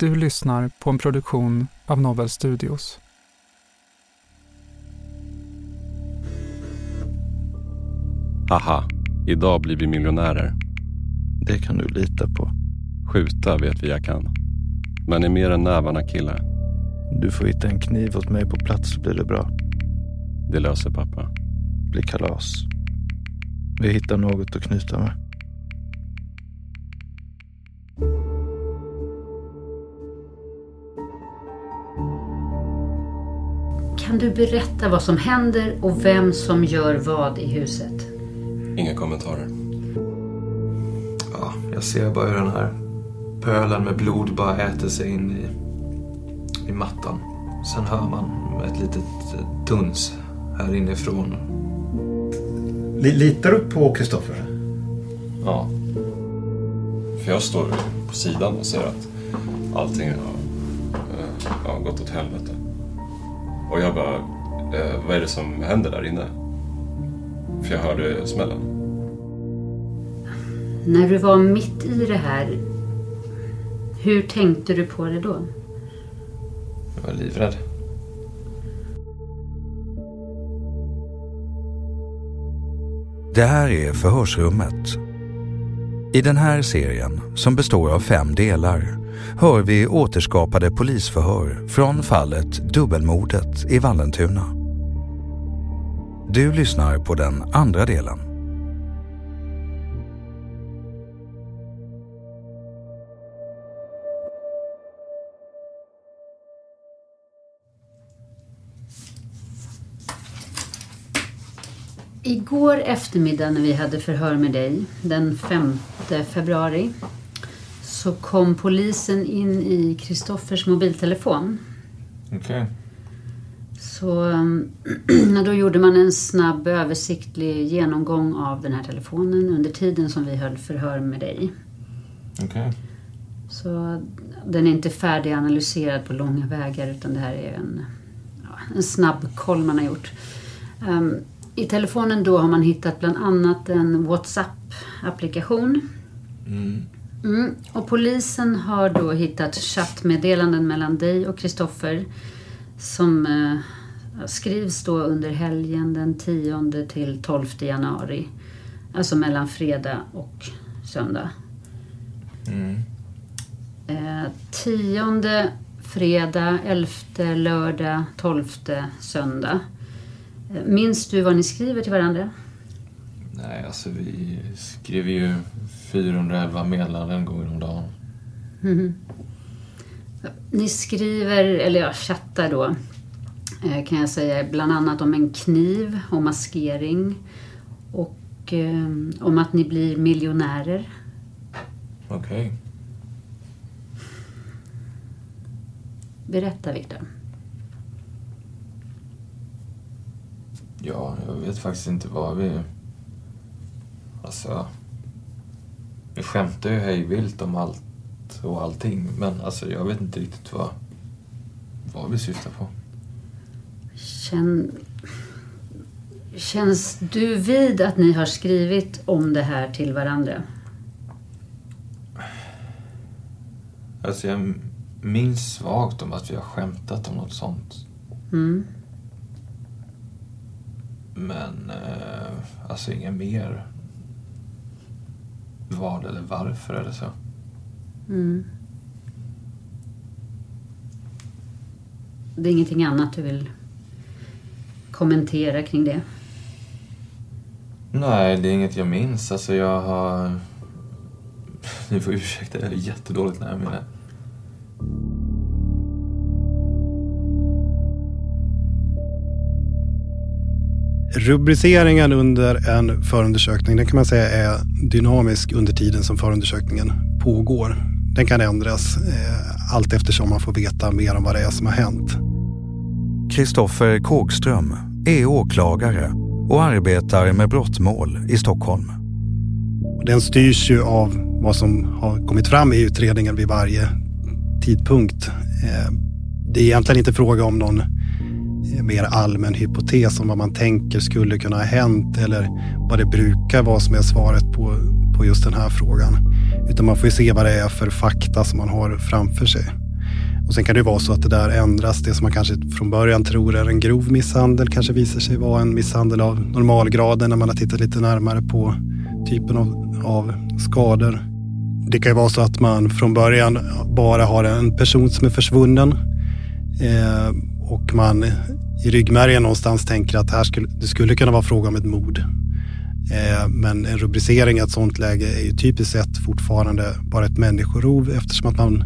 Du lyssnar på en produktion av Novel Studios. Haha, idag blir vi miljonärer. Det kan du lita på. Skjuta vet vi jag kan. Men är mer än nävarna kille. Du får hitta en kniv åt mig på plats så blir det bra. Det löser pappa. blir kalas. Vi hittar något att knyta med. Kan du berätta vad som händer och vem som gör vad i huset? Inga kommentarer. Ja, jag ser bara hur den här pölen med blod bara äter sig in i, i mattan. Sen hör man ett litet eh, duns här inifrån. Litar du på Kristoffer? Ja. För jag står på sidan och ser att allting har, eh, har gått åt helvete. Och jag bara, eh, vad är det som händer där inne? För jag hörde smällen. När du var mitt i det här, hur tänkte du på det då? Jag var livrädd. Det här är Förhörsrummet. I den här serien, som består av fem delar, hör vi återskapade polisförhör från fallet Dubbelmordet i Vallentuna. Du lyssnar på den andra delen. Igår eftermiddag när vi hade förhör med dig, den 5 februari, så kom polisen in i Kristoffers mobiltelefon. Okej. Så um, då gjorde man en snabb översiktlig genomgång av den här telefonen under tiden som vi höll förhör med dig. Okej. Så den är inte färdiganalyserad på långa vägar utan det här är en, ja, en snabb koll man har gjort. Um, I telefonen då har man hittat bland annat en WhatsApp-applikation. Mm. Mm. Och polisen har då hittat chattmeddelanden mellan dig och Kristoffer som eh, skrivs då under helgen den 10 till 12 januari. Alltså mellan fredag och söndag. Mm. Eh, tionde fredag, elfte lördag, tolfte söndag. Eh, minns du vad ni skriver till varandra? Nej, alltså vi skriver ju 411 meddelanden gånger om dagen. Mhm. Ni skriver, eller ja, chattar då, eh, kan jag säga, bland annat om en kniv och maskering. Och eh, om att ni blir miljonärer. Okej. Berätta Viktor. Ja, jag vet faktiskt inte vad vi... Alltså, Vi skämtar ju hejvilt om allt och allting. Men alltså jag vet inte riktigt vad, vad vi syftar på. Känn... Känns du vid att ni har skrivit om det här till varandra? Alltså jag minns svagt om att vi har skämtat om något sånt. Mm. Men eh, alltså inget mer. Vad eller varför eller så. Mm. Det är ingenting annat du vill kommentera kring det? Nej, det är inget jag minns. Alltså jag har... Ni får ursäkta, jag är jättedåligt närminne. Rubriceringen under en förundersökning den kan man säga är dynamisk under tiden som förundersökningen pågår. Den kan ändras eh, allt eftersom man får veta mer om vad det är som har hänt. Kristoffer Kågström är åklagare och arbetar med brottmål i Stockholm. Den styrs ju av vad som har kommit fram i utredningen vid varje tidpunkt. Eh, det är egentligen inte fråga om någon mer allmän hypotes om vad man tänker skulle kunna ha hänt eller vad det brukar vara som är svaret på, på just den här frågan. Utan man får ju se vad det är för fakta som man har framför sig. Och sen kan det vara så att det där ändras. Det som man kanske från början tror är en grov misshandel kanske visar sig vara en misshandel av normalgraden när man har tittat lite närmare på typen av, av skador. Det kan ju vara så att man från början bara har en person som är försvunnen eh, och man i ryggmärgen någonstans tänker att här skulle, det skulle kunna vara fråga om ett mord. Eh, men en rubricering i ett sådant läge är ju typiskt sett fortfarande bara ett människorov eftersom att man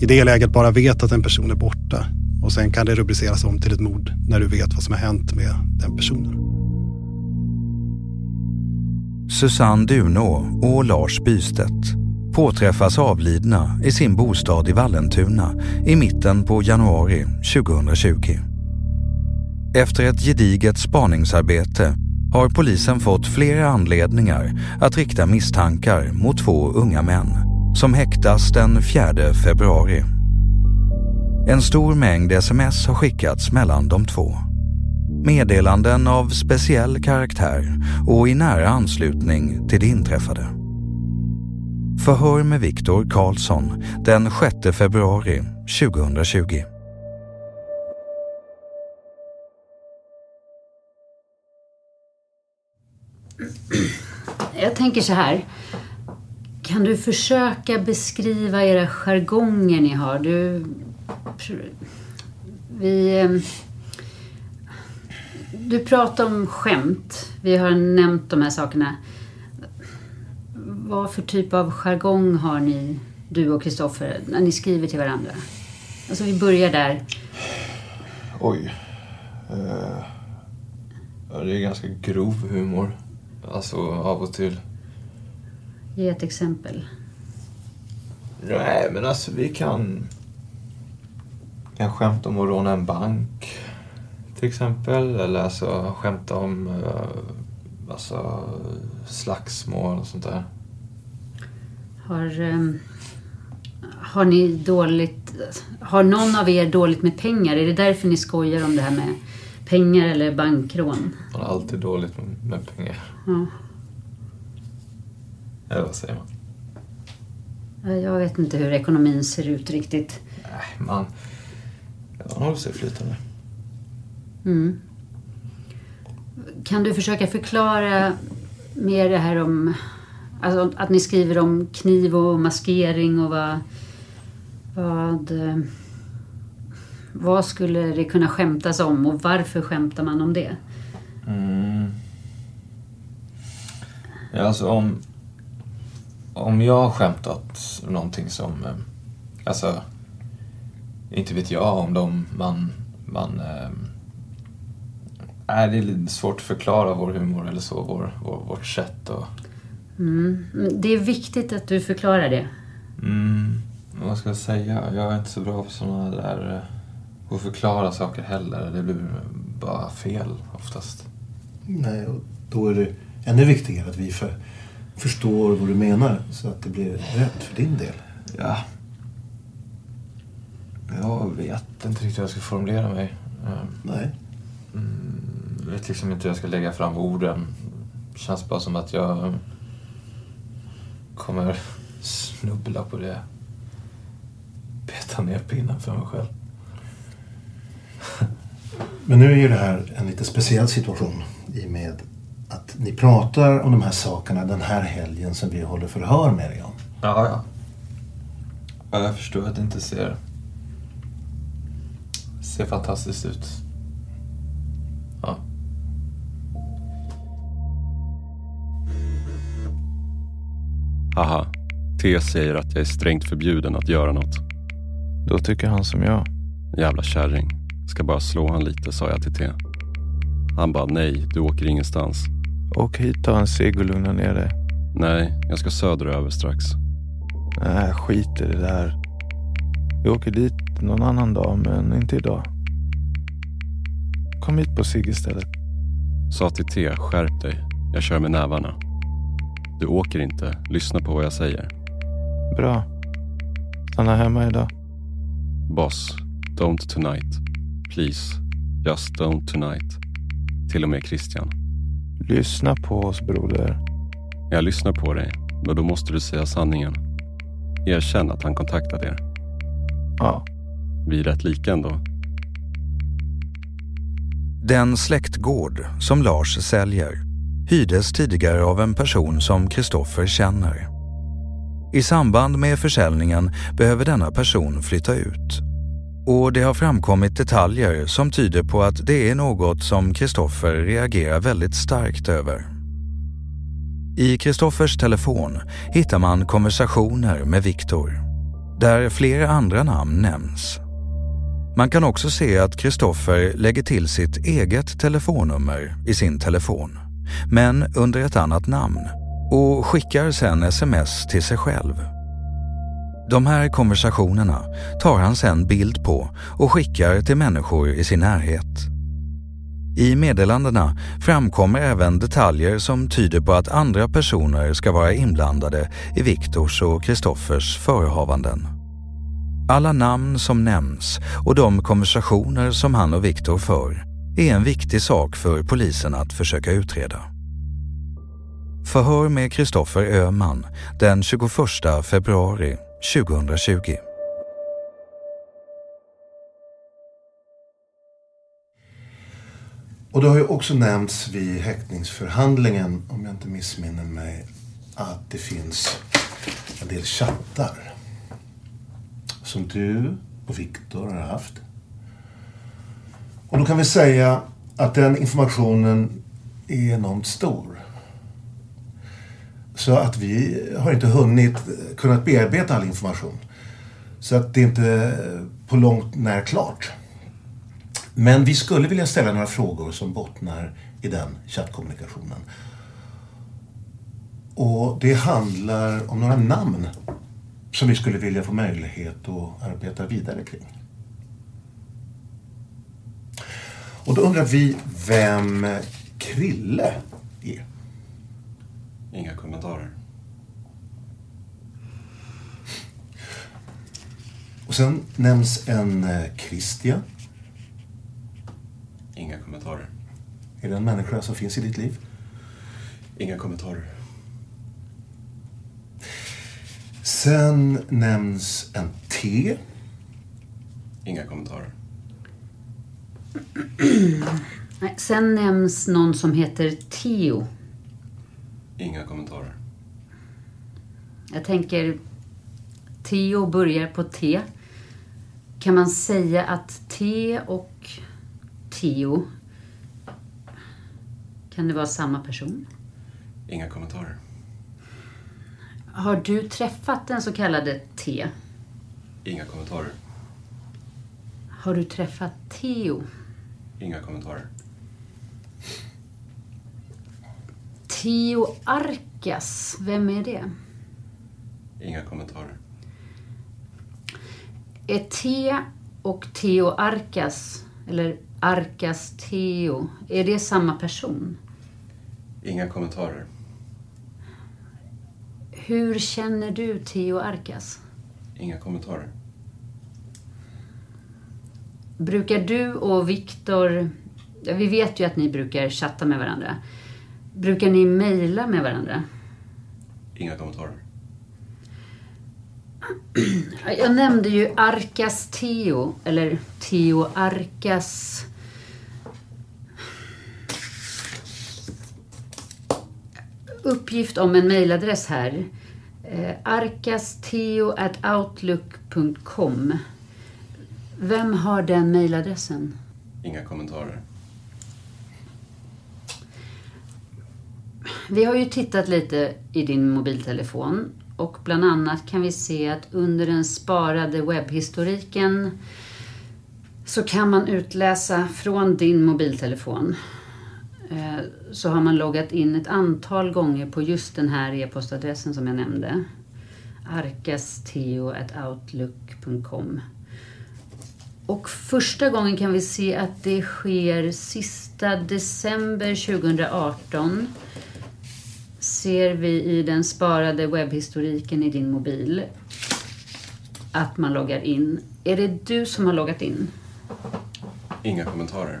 i det läget bara vet att en person är borta. Och sen kan det rubriceras om till ett mord när du vet vad som har hänt med den personen. Susanne Dunå och Lars Bystedt påträffas avlidna i sin bostad i Vallentuna i mitten på januari 2020. Efter ett gediget spaningsarbete har polisen fått flera anledningar att rikta misstankar mot två unga män som häktas den 4 februari. En stor mängd sms har skickats mellan de två. Meddelanden av speciell karaktär och i nära anslutning till det inträffade. Förhör med Viktor Karlsson den 6 februari 2020. Jag tänker så här. Kan du försöka beskriva era jargonger ni har? Du... Vi... Ehm, du pratar om skämt. Vi har nämnt de här sakerna. Vad för typ av jargong har ni, du och Kristoffer, när ni skriver till varandra? Alltså vi börjar där. Oj. Eh, det är ganska grov humor. Alltså av och till. Ge ett exempel. Nej, men alltså vi kan... kan skämta om att råna en bank. Till exempel. Eller alltså skämta om uh, alltså, slagsmål och sånt där. Har, ehm, har ni dåligt... Har någon av er dåligt med pengar? Är det därför ni skojar om det här med pengar eller bankrån? Man har alltid dåligt med, med pengar. Ja. Eller vad säger man? Jag vet inte hur ekonomin ser ut riktigt. Nej, man, man håller sig flytande. Mm. Kan du försöka förklara mer det här om alltså att ni skriver om kniv och maskering och vad, vad, eh, vad skulle det kunna skämtas om och varför skämtar man om det? Mm. Ja, alltså om, om jag har skämtat någonting som... Eh, alltså, inte vet jag om de man... man äh, det är lite svårt att förklara vår humor eller så, vår, vår, vårt sätt att... Mm. Det är viktigt att du förklarar det. Mm, vad ska jag säga? Jag är inte så bra på såna där... eh, På att förklara saker heller. Det blir bara fel oftast. Nej, och då är det ännu viktigare att vi för, förstår vad du menar så att det blir rätt för din del. Ja. Jag vet inte riktigt hur jag ska formulera mig. Ehm, Nej. Mm, jag vet liksom inte hur jag ska lägga fram orden. Det känns bara som att jag kommer snubbla på det. Peta ner pinnen för mig själv. Men nu är ju det här en lite speciell situation i och med att ni pratar om de här sakerna den här helgen som vi håller förhör med dig om. Ja, ja. ja jag förstår att det inte ser, ser fantastiskt ut. Haha. T säger att jag är strängt förbjuden att göra något. Då tycker han som jag. Jävla kärring. Ska bara slå han lite, sa jag till T. Han bara, nej, du åker ingenstans. Åk hit, ta en cigg och lugna ner dig. Nej, jag ska söderöver strax. Nej, skit i det där. Vi åker dit någon annan dag, men inte idag. Kom hit på cigg istället. Sa till T, skärp dig. Jag kör med nävarna. Du åker inte. Lyssna på vad jag säger. Bra. Stanna hemma idag. Boss, don't tonight. Please, just don't tonight. Till och med Christian. Lyssna på oss broder. Jag lyssnar på dig, men då måste du säga sanningen. Erkänn att han kontaktat er. Ja. Vi är rätt lika ändå. Den släktgård som Lars säljer hyrdes tidigare av en person som Kristoffer känner. I samband med försäljningen behöver denna person flytta ut. Och det har framkommit detaljer som tyder på att det är något som Kristoffer reagerar väldigt starkt över. I Kristoffers telefon hittar man konversationer med Viktor, där flera andra namn nämns. Man kan också se att Kristoffer lägger till sitt eget telefonnummer i sin telefon, men under ett annat namn och skickar sen sms till sig själv. De här konversationerna tar han sen bild på och skickar till människor i sin närhet. I meddelandena framkommer även detaljer som tyder på att andra personer ska vara inblandade i Viktors och Kristoffers förehavanden. Alla namn som nämns och de konversationer som han och Viktor för är en viktig sak för polisen att försöka utreda. Förhör med Kristoffer Öhman den 21 februari 2020. Och det har ju också nämnts vid häktningsförhandlingen, om jag inte missminner mig, att det finns en del chattar som du och Viktor har haft. Och då kan vi säga att den informationen är enormt stor. Så att vi har inte hunnit eh, kunnat bearbeta all information. Så att det är inte eh, på långt när klart. Men vi skulle vilja ställa några frågor som bottnar i den chattkommunikationen. Och det handlar om några namn som vi skulle vilja få möjlighet att arbeta vidare kring. Och då undrar vi vem Krille är. Inga kommentarer. Och sen nämns en eh, Christian. Inga kommentarer. Är det en människa som finns i ditt liv? Inga kommentarer. Sen nämns en T. Inga kommentarer. Sen nämns någon som heter Theo. Inga kommentarer. Jag tänker Theo börjar på T. Kan man säga att T och Theo kan det vara samma person? Inga kommentarer. Har du träffat den så kallade T? Inga kommentarer. Har du träffat Theo? Inga kommentarer. Theo Arkas, vem är det? Inga kommentarer. Är T och Theo Arkas, eller Arkas Theo, är det samma person? Inga kommentarer. Hur känner du Theo Arkas? Inga kommentarer. Brukar du och Viktor... Vi vet ju att ni brukar chatta med varandra. Brukar ni mejla med varandra? Inga kommentarer. Jag nämnde ju Arkas Theo, eller Theo Arkas... Uppgift om en mejladress här. Eh, arkasteo.outlook.com. Vem har den mejladressen? Inga kommentarer. Vi har ju tittat lite i din mobiltelefon och bland annat kan vi se att under den sparade webbhistoriken så kan man utläsa från din mobiltelefon eh, så har man loggat in ett antal gånger på just den här e-postadressen som jag nämnde. arkasteo.outlook.com och första gången kan vi se att det sker sista december 2018 ser vi i den sparade webbhistoriken i din mobil att man loggar in. Är det du som har loggat in? Inga kommentarer.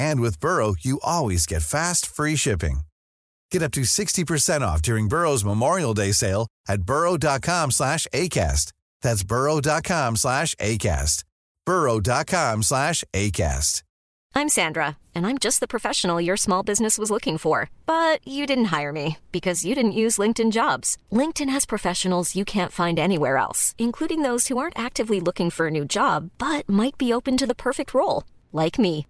And with Burrow, you always get fast, free shipping. Get up to 60% off during Burrow's Memorial Day sale at burrow.com slash ACAST. That's burrow.com slash ACAST. burrow.com slash ACAST. I'm Sandra, and I'm just the professional your small business was looking for. But you didn't hire me because you didn't use LinkedIn jobs. LinkedIn has professionals you can't find anywhere else, including those who aren't actively looking for a new job but might be open to the perfect role, like me.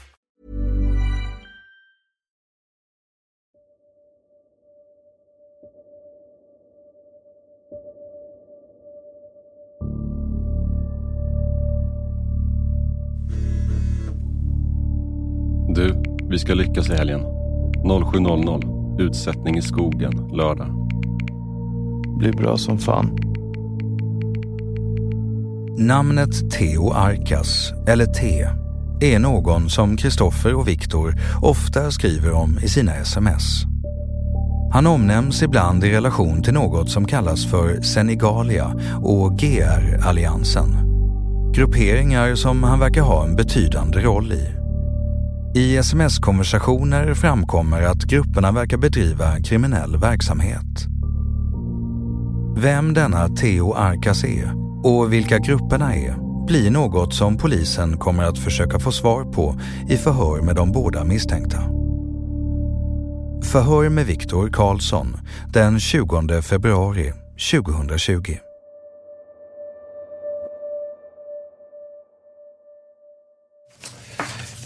Vi ska lyckas i helgen. 07.00. Utsättning i skogen, lördag. Blir bra som fan. Namnet Theo Arkas, eller T, är någon som Kristoffer och Viktor ofta skriver om i sina sms. Han omnämns ibland i relation till något som kallas för Senegalia och GR-alliansen. Grupperingar som han verkar ha en betydande roll i. I sms-konversationer framkommer att grupperna verkar bedriva kriminell verksamhet. Vem denna Theo Arkas är och vilka grupperna är blir något som polisen kommer att försöka få svar på i förhör med de båda misstänkta. Förhör med Viktor Karlsson den 20 februari 2020.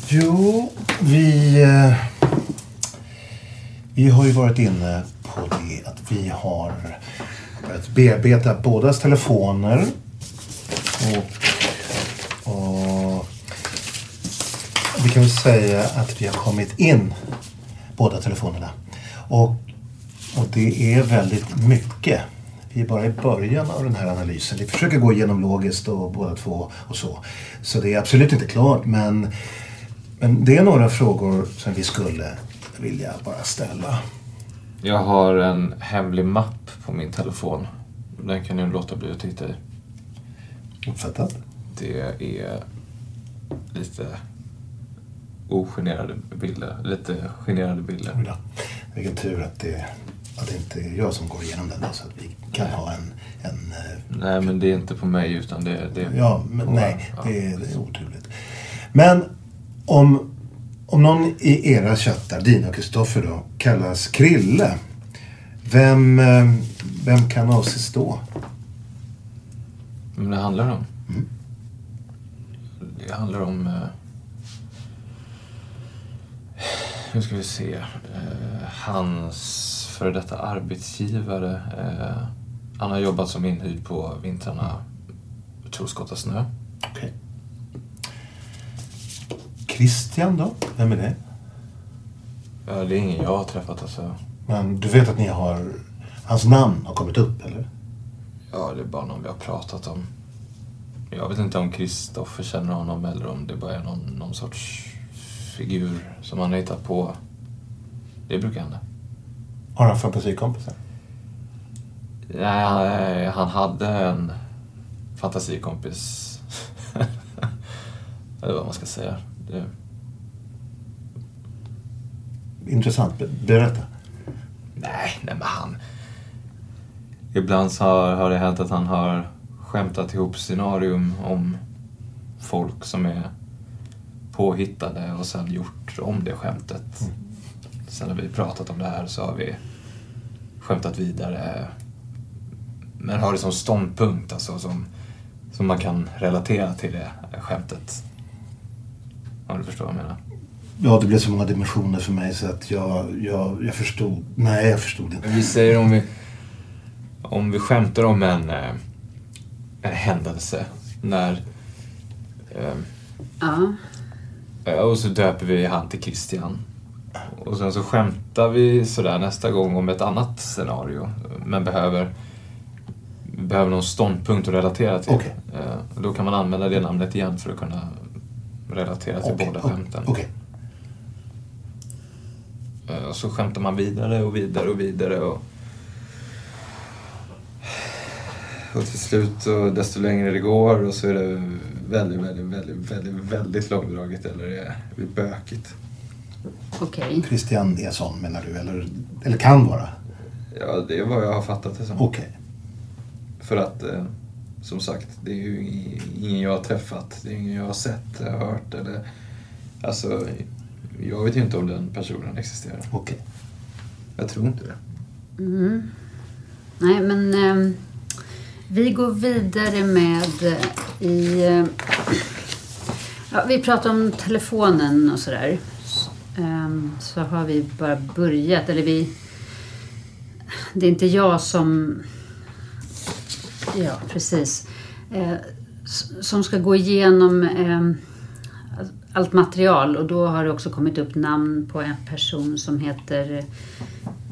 Jo, vi, eh, vi har ju varit inne på det att vi har börjat bearbeta bådas telefoner. Och, och vi kan väl säga att vi har kommit in båda telefonerna. Och, och det är väldigt mycket. Vi är bara i början av den här analysen. Vi försöker gå igenom logiskt och båda två och så. Så det är absolut inte klart men, men det är några frågor som vi skulle vilja bara ställa. Jag har en hemlig mapp på min telefon. Den kan ni låta bli att titta i. Uppfattat. Det är lite ogenerade bilder. Lite generade bilder. Ja. Vilken tur att det, att det inte är jag som går igenom den då, så att vi kan ha en... en eh, Nej, men det är inte på mig utan det, det är ja, men nej, ja. det är, det är oturligt. Men om, om någon i era chattar, Dina och Kristoffer då, kallas Krille. Vem, eh, vem kan avses då? Men det handlar om? Det handlar om... Eh, hur ska vi se? Eh, hans före detta arbetsgivare. Han har jobbat som inhyrd på vintrarna. Jag tror skotta snö. Okej. Christian då? Vem är det? Ja, det är ingen jag har träffat alltså. Men du vet att ni har... Hans namn har kommit upp, eller? Ja, det är bara någon vi har pratat om. Jag vet inte om Kristoffer känner honom eller om det bara är någon, någon sorts figur som han har hittat på. Det brukar hända. Har han fantasikompisar? Nej, han- han hade en fantasikompis. Eller vad man ska säga. Det, Intressant. Be- Berätta. nej, nej men han... Ibland så har, har det hänt att han har skämtat ihop scenarium om folk som är påhittade och sen gjort om det skämtet. Sen när vi pratat om det här så har vi skämtat vidare. Men har det som ståndpunkt, alltså som, som man kan relatera till det skämtet. Om du förstår vad jag menar. Ja, det blev så många dimensioner för mig så att jag, jag, jag förstod. Nej, jag förstod inte. Vi säger om vi, om vi skämtar om en, eh, en händelse när... Eh, Ja. ja, och så döper vi han till Christian. Och sen så skämtar vi sådär nästa gång om ett annat scenario. Men behöver, behöver någon ståndpunkt att relatera till. Okej. Eh, då kan man använda det namnet igen för att kunna relatera till Okej, båda okej, skämten. okej. Eh, Och så skämtar man vidare och vidare och vidare. Och, och till slut, och desto längre det går, och så är det väldigt, väldigt, väldigt, väldigt, väldigt långdraget. Eller det blir bökigt. Okej. Christian är sån menar du? Eller, eller kan vara? Ja, det är vad jag har fattat det som. Okej. För att, eh, som sagt, det är ju ingen jag har träffat. Det är ingen jag har sett, eller hört eller... Alltså, jag vet ju inte om den personen existerar. Okej. Jag tror inte det. Mm. Nej, men ehm, vi går vidare med eh, i... eh, ja, vi pratar om telefonen och sådär. S- ehm, så har vi bara börjat, eller vi... Det är inte jag som... Ja, precis. Eh, som ska gå igenom ehm, allt material och då har det också kommit upp namn på en person som heter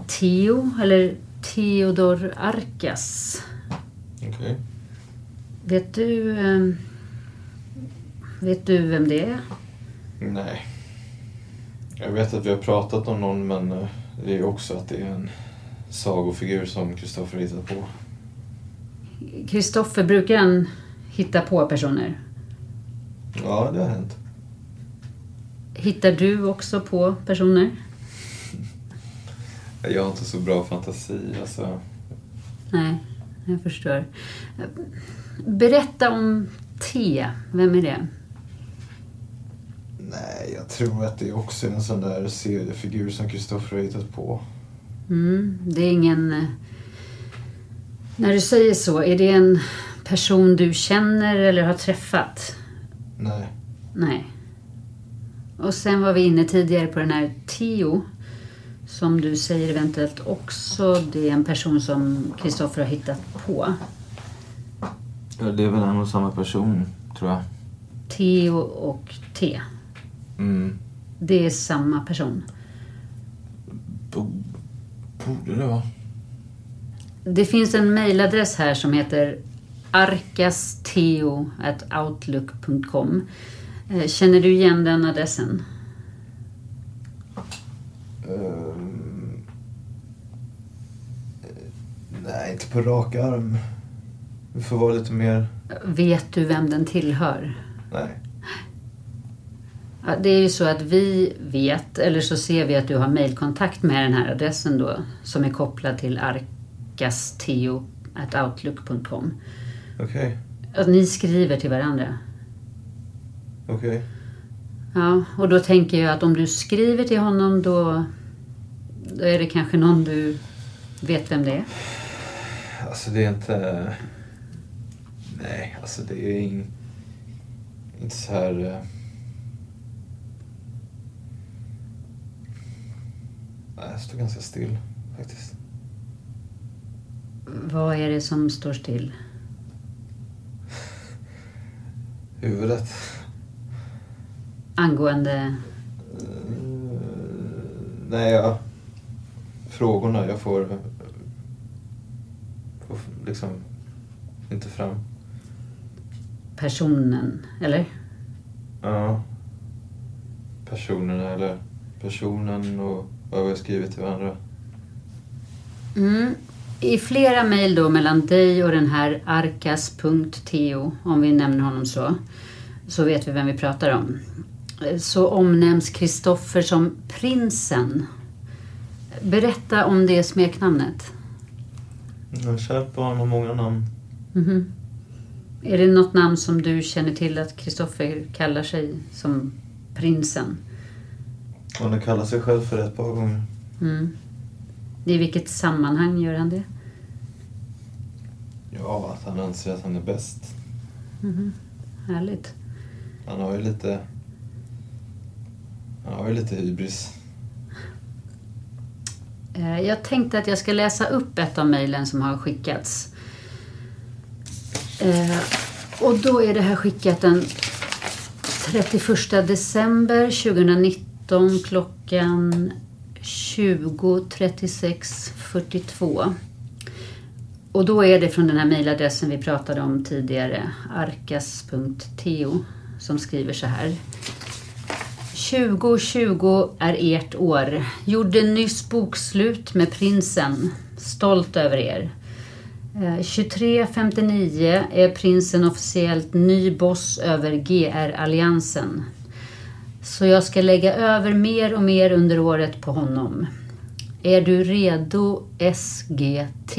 Theo, eller Theodor Arkas. Okej. Vet du, eh, vet du vem det är? Nej. Jag vet att vi har pratat om någon men eh, det är också att det är en sagofigur som Kristoffer hittat på. Kristoffer, brukar han hitta på personer? Ja, det har hänt. Hittar du också på personer? Jag har inte så bra fantasi alltså. Nej, jag förstår. Berätta om T. Vem är det? Nej, jag tror att det är också en sån där seriefigur som Kristoffer har hittat på. Mm, det är ingen... När du säger så, är det en person du känner eller har träffat? Nej. Nej. Och sen var vi inne tidigare på den här Theo. Som du säger eventuellt också, det är en person som Kristoffer har hittat på. Ja, det är väl en och samma person, tror jag. Theo och T. Mm. Det är samma person. Borde det vara. Det finns en mejladress här som heter arkasteo.outlook.com. Eh, Känner du igen den adressen? Ehm, nej, inte på rak arm. Vi får vara lite mer... Vet du vem den tillhör? Nej. Ja, Det är ju så att vi vet, eller så ser vi att du har mejlkontakt med den här adressen då, som är kopplad till arkasteo.outlook.com. Okej. Att ni skriver till varandra. Okej. Ja, och då tänker jag att om du skriver till honom då, då är det kanske någon du vet vem det är. Alltså det är inte... Nej, alltså det är in... inte så här... eh, Nej, jag står ganska still faktiskt. Vad är det som står still? Huvudet. Angående... Nej, jag... Frågorna jag får... får liksom inte fram. personen, eller? Ja. Personerna eller personen och vad vi har skrivit till varandra. Mm. I flera mejl då mellan dig och den här arkas.teo, om vi nämner honom så, så vet vi vem vi pratar om. Så omnämns Kristoffer som prinsen. Berätta om det smeknamnet. Jag har kärt barn har många namn. Mhm. Är det något namn som du känner till att Kristoffer kallar sig som prinsen? Han har kallat sig själv för det ett par gånger. Mm. I vilket sammanhang gör han det? Ja, att han anser att han är bäst. Mhm. Härligt. Han har ju lite... Han har ju lite hybris. Eh, Jag tänkte att jag ska läsa upp ett av mejlen som har skickats. Eh, Och då är det här skickat den 31 december 2019 klockan 20.36.42. Och då är det från den här mejladressen vi pratade om tidigare, arkas.teo, som skriver så här. 2020 är ert år. Gjorde nyss bokslut med prinsen. Stolt över er. Eh, 23.59 är prinsen officiellt ny boss över GR-alliansen. Så jag ska lägga över mer och mer under året på honom. Är du redo SGT?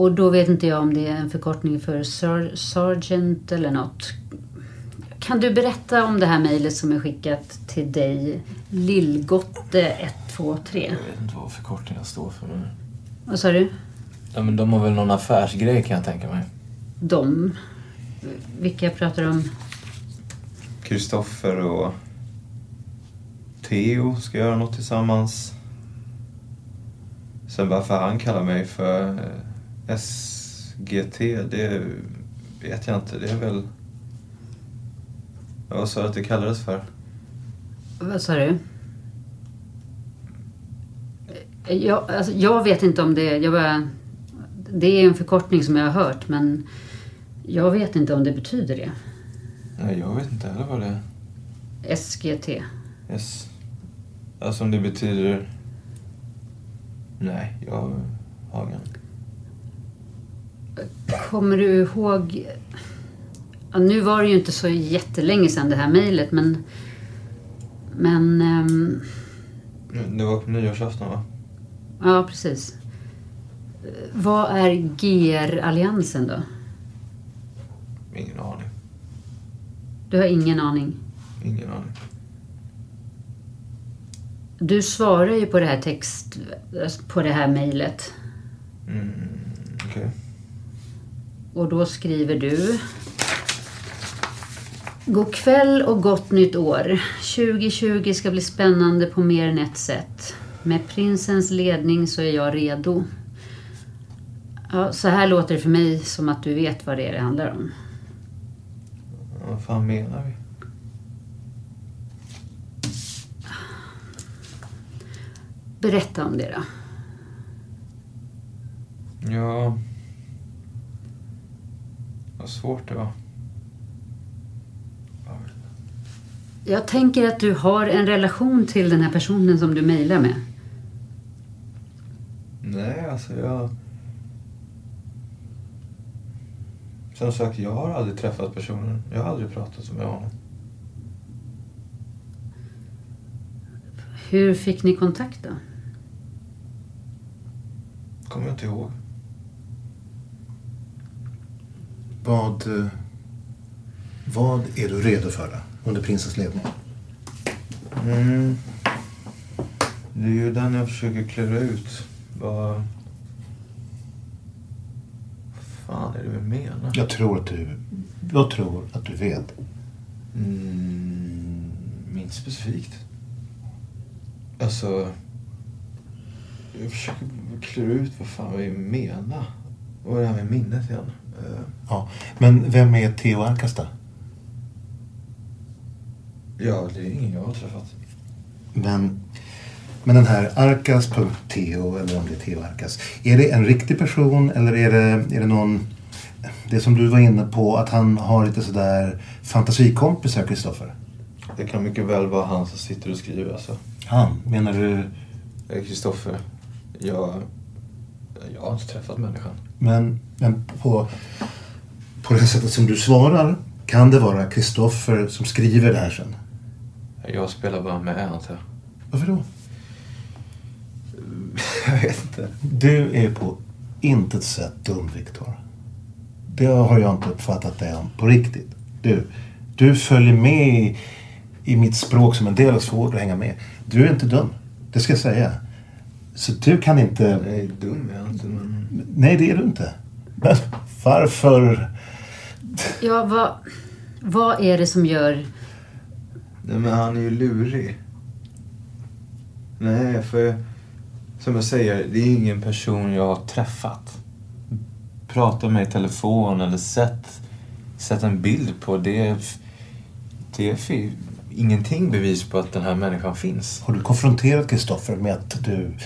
Och då vet inte jag om det är en förkortning för ser- Sergeant eller något. Kan du berätta om det här mejlet som är skickat till dig? Lillgotte123. Jag vet inte vad förkortningen står för. Men... Vad sa du? Ja, men de har väl någon affärsgrej kan jag tänka mig. De? Vilka pratar om? Kristoffer och Theo ska göra något tillsammans. Sen varför han kallar mig för eh, SGT, det vet jag inte. Det är väl... Vad sa du att det kallades för? Vad sa du? Jag, alltså, jag vet inte om det... Jag bara, det är en förkortning som jag har hört men jag vet inte om det betyder det. Nej, jag vet inte heller vad det är. SGT. Yes. Alltså om det betyder... Nej, jag har ingen. Kommer du ihåg... Ja, nu var det ju inte så jättelänge sedan det här mejlet men... Men... ehm, Det var på nyårsafton va? ja, precis. Vad är GR-alliansen då? Ingen aning. Du har ingen aning. Ingen aning. Du svarar ju på det här text... På det här mejlet. Mm, Okej. Och då skriver du... God kväll och gott nytt år. 2020 ska bli spännande på mer än ett sätt. Med prinsens ledning så är jag redo. Ja, så här låter det för mig som att du vet vad det är det handlar om. Vad fan menar vi? Berätta om det då. Ja... Vad svårt det var. Jag tänker att du har en relation till den här personen som du mejlar med. Nej, alltså jag... Som sagt, jag har aldrig träffat personen. Jag har aldrig pratat med honom. Hur fick ni kontakt då? Kommer jag inte ihåg. Vad, eh, vad är du redo för då, under prinsens ledning? Mm. Det är ju den jag försöker klura ut. Vad... Vad fan är det vi menar? Jag tror att du, jag tror att du vet. Mm, inte specifikt. Alltså... Jag försöker klura ut vad fan vi menar. Vad är det här med minnet igen? Eh, Ja. Men vem är Theo då? Ja, det är ingen jag har träffat. Men, men den här Arkas.Theo, eller om det är Theo Arkas. Är det en riktig person eller är det, är det någon... Det som du var inne på, att han har lite sådär fantasikompisar, Kristoffer. Det kan mycket väl vara han som sitter och skriver alltså. Han? Menar du? Eh, Kristoffer. Jag... Jag har inte träffat människan. Men, men på, på det sättet som du svarar kan det vara Kristoffer som skriver det här sen. Jag spelar bara med antar jag. Varför då? Jag vet inte. Du är på intet sätt dum, Viktor. Det har jag inte uppfattat dig om på riktigt. Du, du följer med i, i mitt språk som en del är svårt att hänga med. Du är inte dum. Det ska jag säga. Så du kan inte... Nej, dum är jag inte, men... Nej, det är du inte. Men varför... Ja, vad, vad är det som gör... Nej, men han är ju lurig. Nej, för som jag säger, det är ingen person jag har träffat. Pratat med i telefon eller sett, sett en bild på. Det är, det är ingenting bevis på att den här människan finns. Har du konfronterat Kristoffer med att du...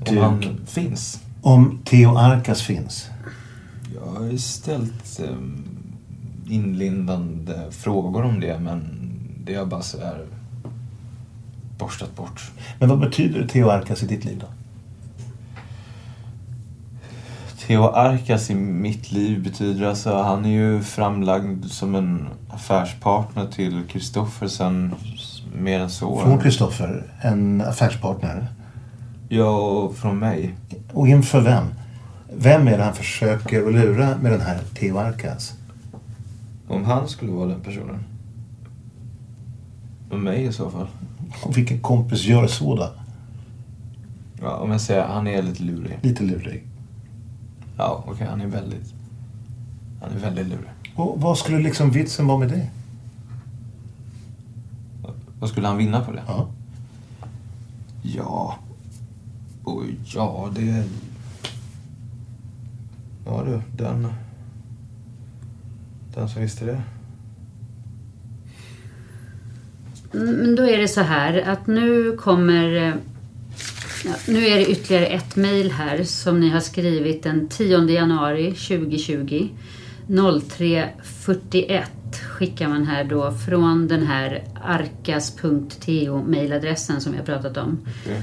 Om du han finns. Om Theo Arkas finns? Jag har ju ställt um, inlindande frågor om det, men det har bara så här borstat bort. Men vad betyder Theo Arkas i ditt liv då? Theo Arkas i mitt liv betyder alltså, han är ju framlagd som en affärspartner till Kristoffer sen mer än så. Från Kristoffer, en affärspartner. Ja, och från mig. Och inför vem? Vem är det han försöker att lura med den här Theo Arkas? Om han skulle vara den personen. Och mig i så fall. Och vilken kompis gör så då? Ja, om jag säger han är lite lurig. Lite lurig. Ja, okej, han är väldigt... Han är väldigt lurig. Och vad skulle liksom vitsen vara med det? Vad skulle han vinna på det? Ja. Ja... Och ja, det... Ja du, den... Den som visste det. Mm, Men då är det så här att nu kommer... eh, Ja, nu är det ytterligare ett mejl här som ni har skrivit den 10 januari 2020. 03.41 skickar man här då från den här arkas.to mailadressen som jag pratat om. Okej.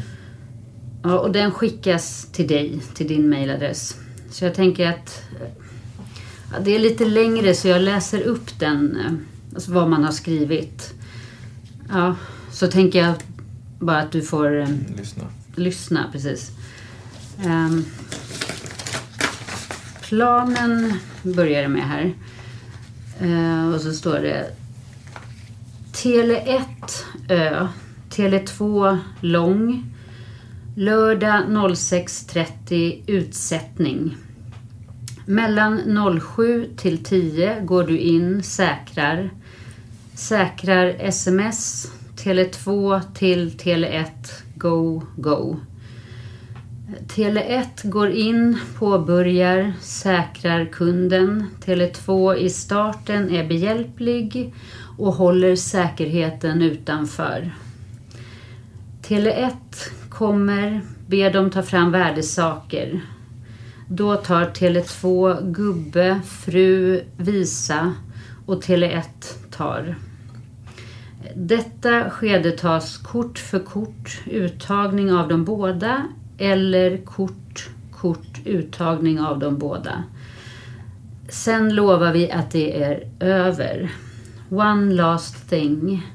Ja, och den skickas till dig, till din mailadress. Så jag tänker att ja, det är lite längre så jag läser upp den, eh, alltså vad man har skrivit. Ja, så tänker jag bara att du får eh, Lyssna. lyssna, precis. Ehm, planen börjar det med här. Eh, och så står det Tele 1 Ö, Tele 2 Lång, lördag 06.30 utsättning. Mellan 07 till 10 går du in, säkrar. Säkrar sms, Tele 2 till Tele 1, go, go. Tele 1 går in, påbörjar, säkrar kunden. Tele 2 i starten är behjälplig och håller säkerheten utanför. Tele 1 kommer, ber dem ta fram värdesaker. Då tar Tele 2 gubbe, fru, visa och Tele 1 tar. Detta skede tas kort för kort, uttagning av de båda eller kort, kort, uttagning av de båda. Sen lovar vi att det är över. One last thing.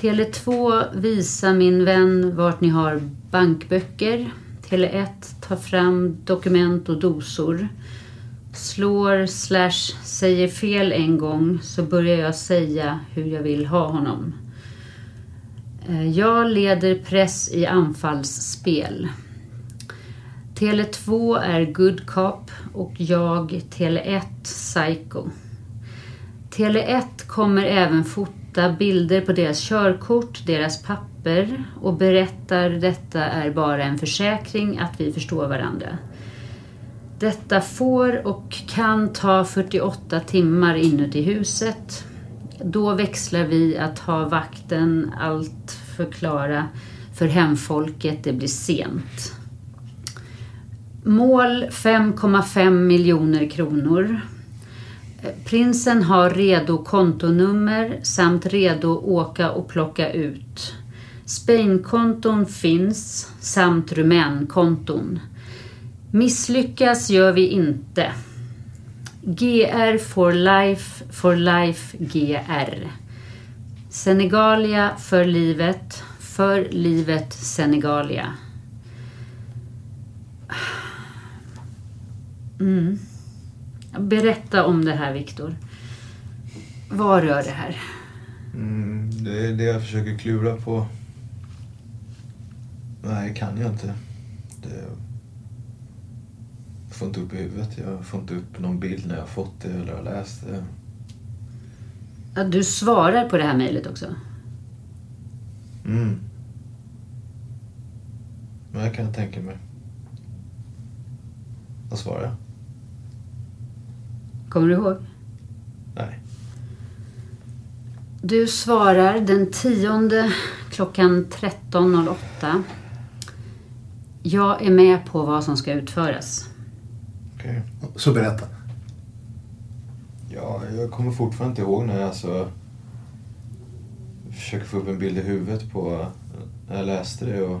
Tele 2 visa min vän vart ni har bankböcker. Tele 1 tar fram dokument och dosor. Slår slash säger fel en gång så börjar jag säga hur jag vill ha honom. Eh, jag leder press i anfallsspel. Tele 2 är good cop och jag Tele 1 psycho. Tele 1 kommer även fota bilder på deras körkort, deras papper och berättar detta är bara en försäkring att vi förstår varandra. Detta får och kan ta 48 timmar inuti huset. Då växlar vi att ha vakten allt förklara för hemfolket, det blir sent. Mål 5,5 miljoner kronor. Prinsen har redo kontonummer samt redo åka och plocka ut. Spainkonton finns samt rumänkonton. Misslyckas gör vi inte. GR for life, for life GR. Senegalia för livet, för livet Senegalia. Mm. Berätta om det här Viktor. Vad rör det här? Mm, det är det jag försöker klura på. Nej, kan jag inte. Det... Jag får inte upp i huvudet. Jag får inte upp någon bild när jag har fått det eller har läst det. Ja, du svarar på det här mejlet också? Mm. Men jag kan tänka mig. Vad svarar jag? Kommer du ihåg? Nej. Du svarar den tionde klockan 13.08. Jag är med på vad som ska utföras. Okej. Så berätta. Ja, jag kommer fortfarande inte ihåg när jag alltså försöker få upp en bild i huvudet på när jag läste det och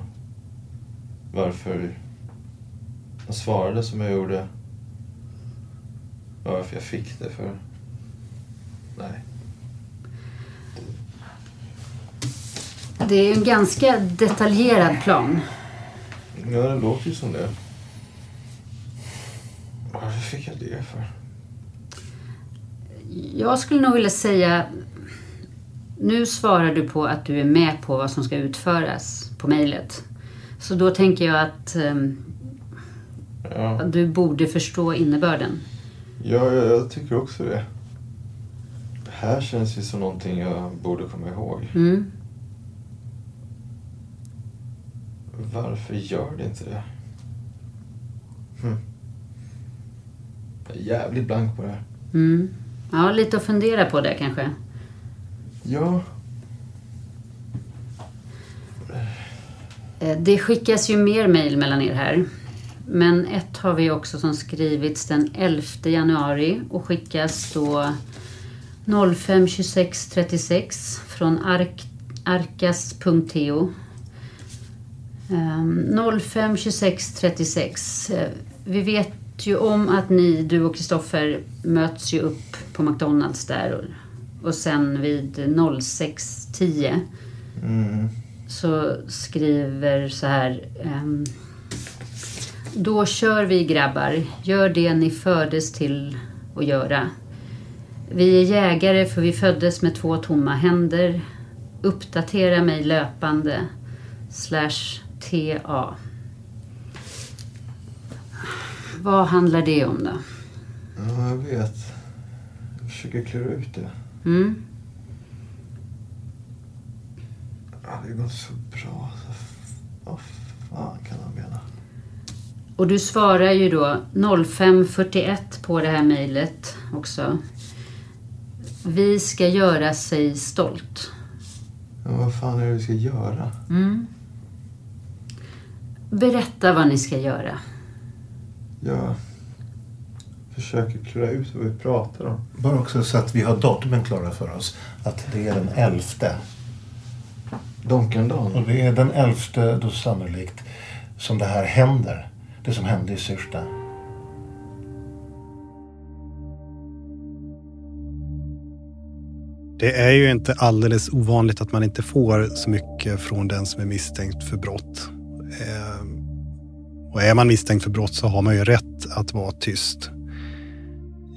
varför jag svarade som jag gjorde. Varför jag fick det för... Nej. Det är ju en ganska detaljerad plan. Ja, det låter ju som det. Varför fick jag det för? Jag skulle nog vilja säga... Nu svarar du på att du är med på vad som ska utföras på mejlet. Så då tänker jag att ehm, Ja, du borde förstå innebörden. ja jag, jag tycker också det. Det här känns ju som någonting jag borde komma ihåg. Mm. Varför gör det inte det? Hm. Jag är jävligt blank på det här. Mm. Ja, lite att fundera på det kanske. Ja. Eh, Det skickas ju mer mejl mellan er här. Men ett har vi också som skrivits den 11 januari och skickas då 05 26 36 från ark, arkas.to. Um, 05 26 36. Vi vet ju om att ni, du och Kristoffer, möts ju upp på McDonalds där och, och sen vid 06.10 Mm. så skriver så här. ehm, då kör vi grabbar. Gör det ni föddes till att göra. Vi är jägare för vi föddes med två tomma händer. Uppdatera mig löpande. Slash TA. Vad handlar det om då? Ja, jag vet. Jag försöker klura ut det. Mm. Ja, det går så bra. Vad fan kan han mena? Och du svarar ju då 0541 på det här mejlet också. Vi ska göra sig stolt. Ja, vad fan är det vi ska göra? Mm. Berätta vad ni ska göra. Jag försöker klura ut vad vi pratar om. Bara också så att vi har datumen klara för oss. Att det är den elfte. Donkendagen? Och det är den elfte då sannolikt som det här händer. Det som hände i Syrsta. Det är ju inte alldeles ovanligt att man inte får så mycket från den som är misstänkt för brott. Ehm, och är man misstänkt för brott så har man ju rätt att vara tyst.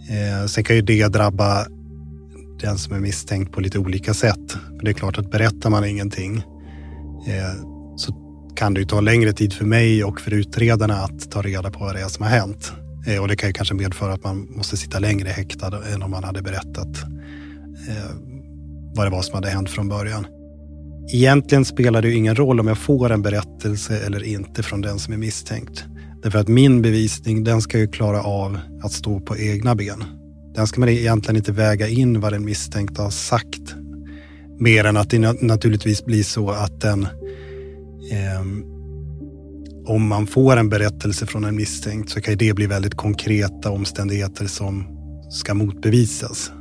Ehm, sen kan ju det drabba den som är misstänkt på lite olika sätt. För det är klart att berättar man ingenting ehm, så kan det ju ta längre tid för mig och för utredarna att ta reda på vad det är som har hänt. Och det kan ju kanske medföra att man måste sitta längre häktad än om man hade berättat vad det var som hade hänt från början. Egentligen spelar det ju ingen roll om jag får en berättelse eller inte från den som är misstänkt. Därför att min bevisning, den ska ju klara av att stå på egna ben. Den ska man egentligen inte väga in vad den misstänkta har sagt. Mer än att det naturligtvis blir så att den Eh, om man får en berättelse från en misstänkt så kan ju det bli väldigt konkreta omständigheter som ska motbevisas.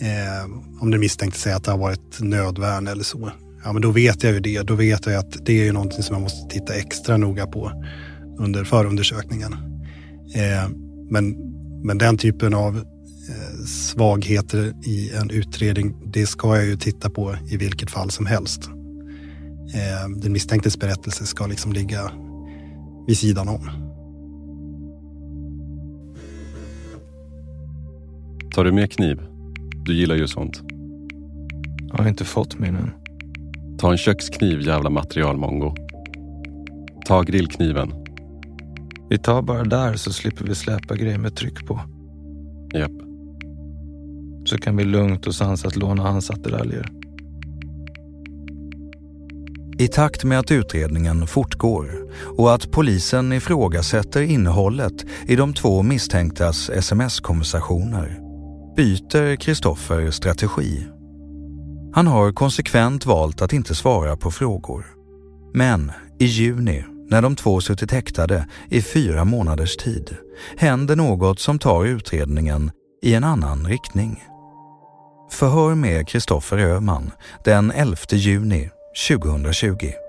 Eh, om den misstänkte säger att det har varit nödvärn eller så. Ja, men då vet jag ju det. Då vet jag att det är ju någonting som man måste titta extra noga på under förundersökningen. Eh, men, men den typen av eh, svagheter i en utredning, det ska jag ju titta på i vilket fall som helst. Eh, den misstänktes berättelse ska liksom ligga vid sidan om. Tar du med kniv? Du gillar ju sånt. Jag har inte fått min än. Ta en kökskniv jävla materialmongo. Ta grillkniven. Vi tar bara där så slipper vi släpa grejer med tryck på. Japp. Så kan vi lugnt och sansat låna hans attiraljer. I takt med att utredningen fortgår och att polisen ifrågasätter innehållet i de två misstänktas sms-konversationer byter Kristoffer strategi. Han har konsekvent valt att inte svara på frågor. Men i juni, när de två suttit häktade i fyra månaders tid, händer något som tar utredningen i en annan riktning. Förhör med Kristoffer Öhman den 11 juni 2020.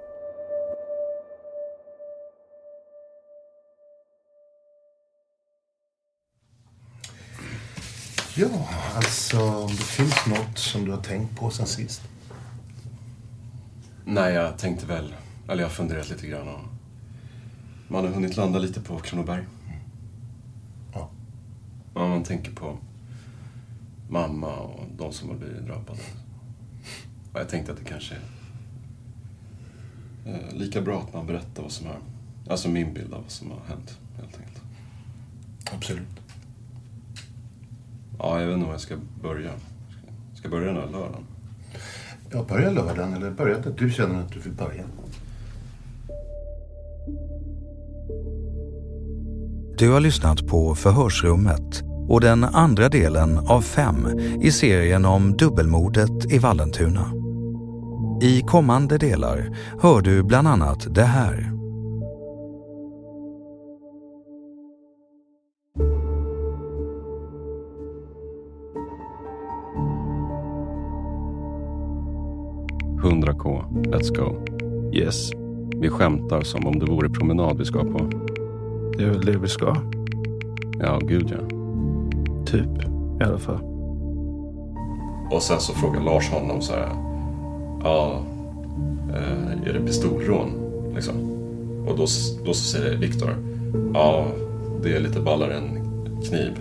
Ja, alltså om det finns något som du har tänkt på sen sist. Nej, jag tänkte väl, eller jag har funderat lite grann och man har hunnit landa lite på Kronoberg. Ja. Ja, man tänker på mamma och de som har blivit drabbade. Och jag tänkte att det kanske är eh, lika bra att man berättar vad som har, alltså min bild av vad som har hänt, helt enkelt. Absolut. Ja, jag vet inte var jag ska börja. Ska jag börja den här lördagen? Jag börjar lördagen, eller börja där du känner att du vill börja. Du har lyssnat på Förhörsrummet och den andra delen av fem i serien om dubbelmordet i Vallentuna. I kommande delar hör du bland annat det här. 4K. Let's go. Yes. Vi skämtar som om det vore promenad vi ska på. Det är väl det vi ska. Ja, gud ja. Typ, i alla fall. Och sen så frågar Lars honom så här. Ja, eh, är det pistolrån? Liksom. Och då, då så säger Viktor. Ja, det är lite ballare än kniv.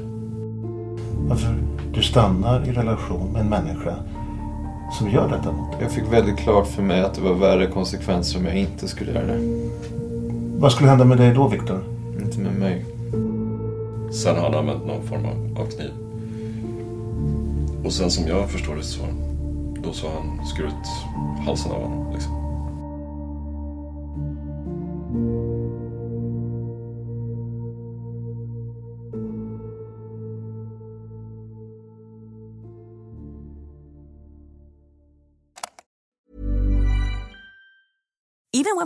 Varför du stannar i relation med en människa som gör detta mot dig? Jag fick väldigt klart för mig att det var värre konsekvenser om jag inte skulle göra det. Vad skulle hända med dig då, Viktor? Inte med mig. Sen har han använt någon form av, av kniv. Och sen som jag förstår det så, då så har han skurit halsen av honom. Liksom.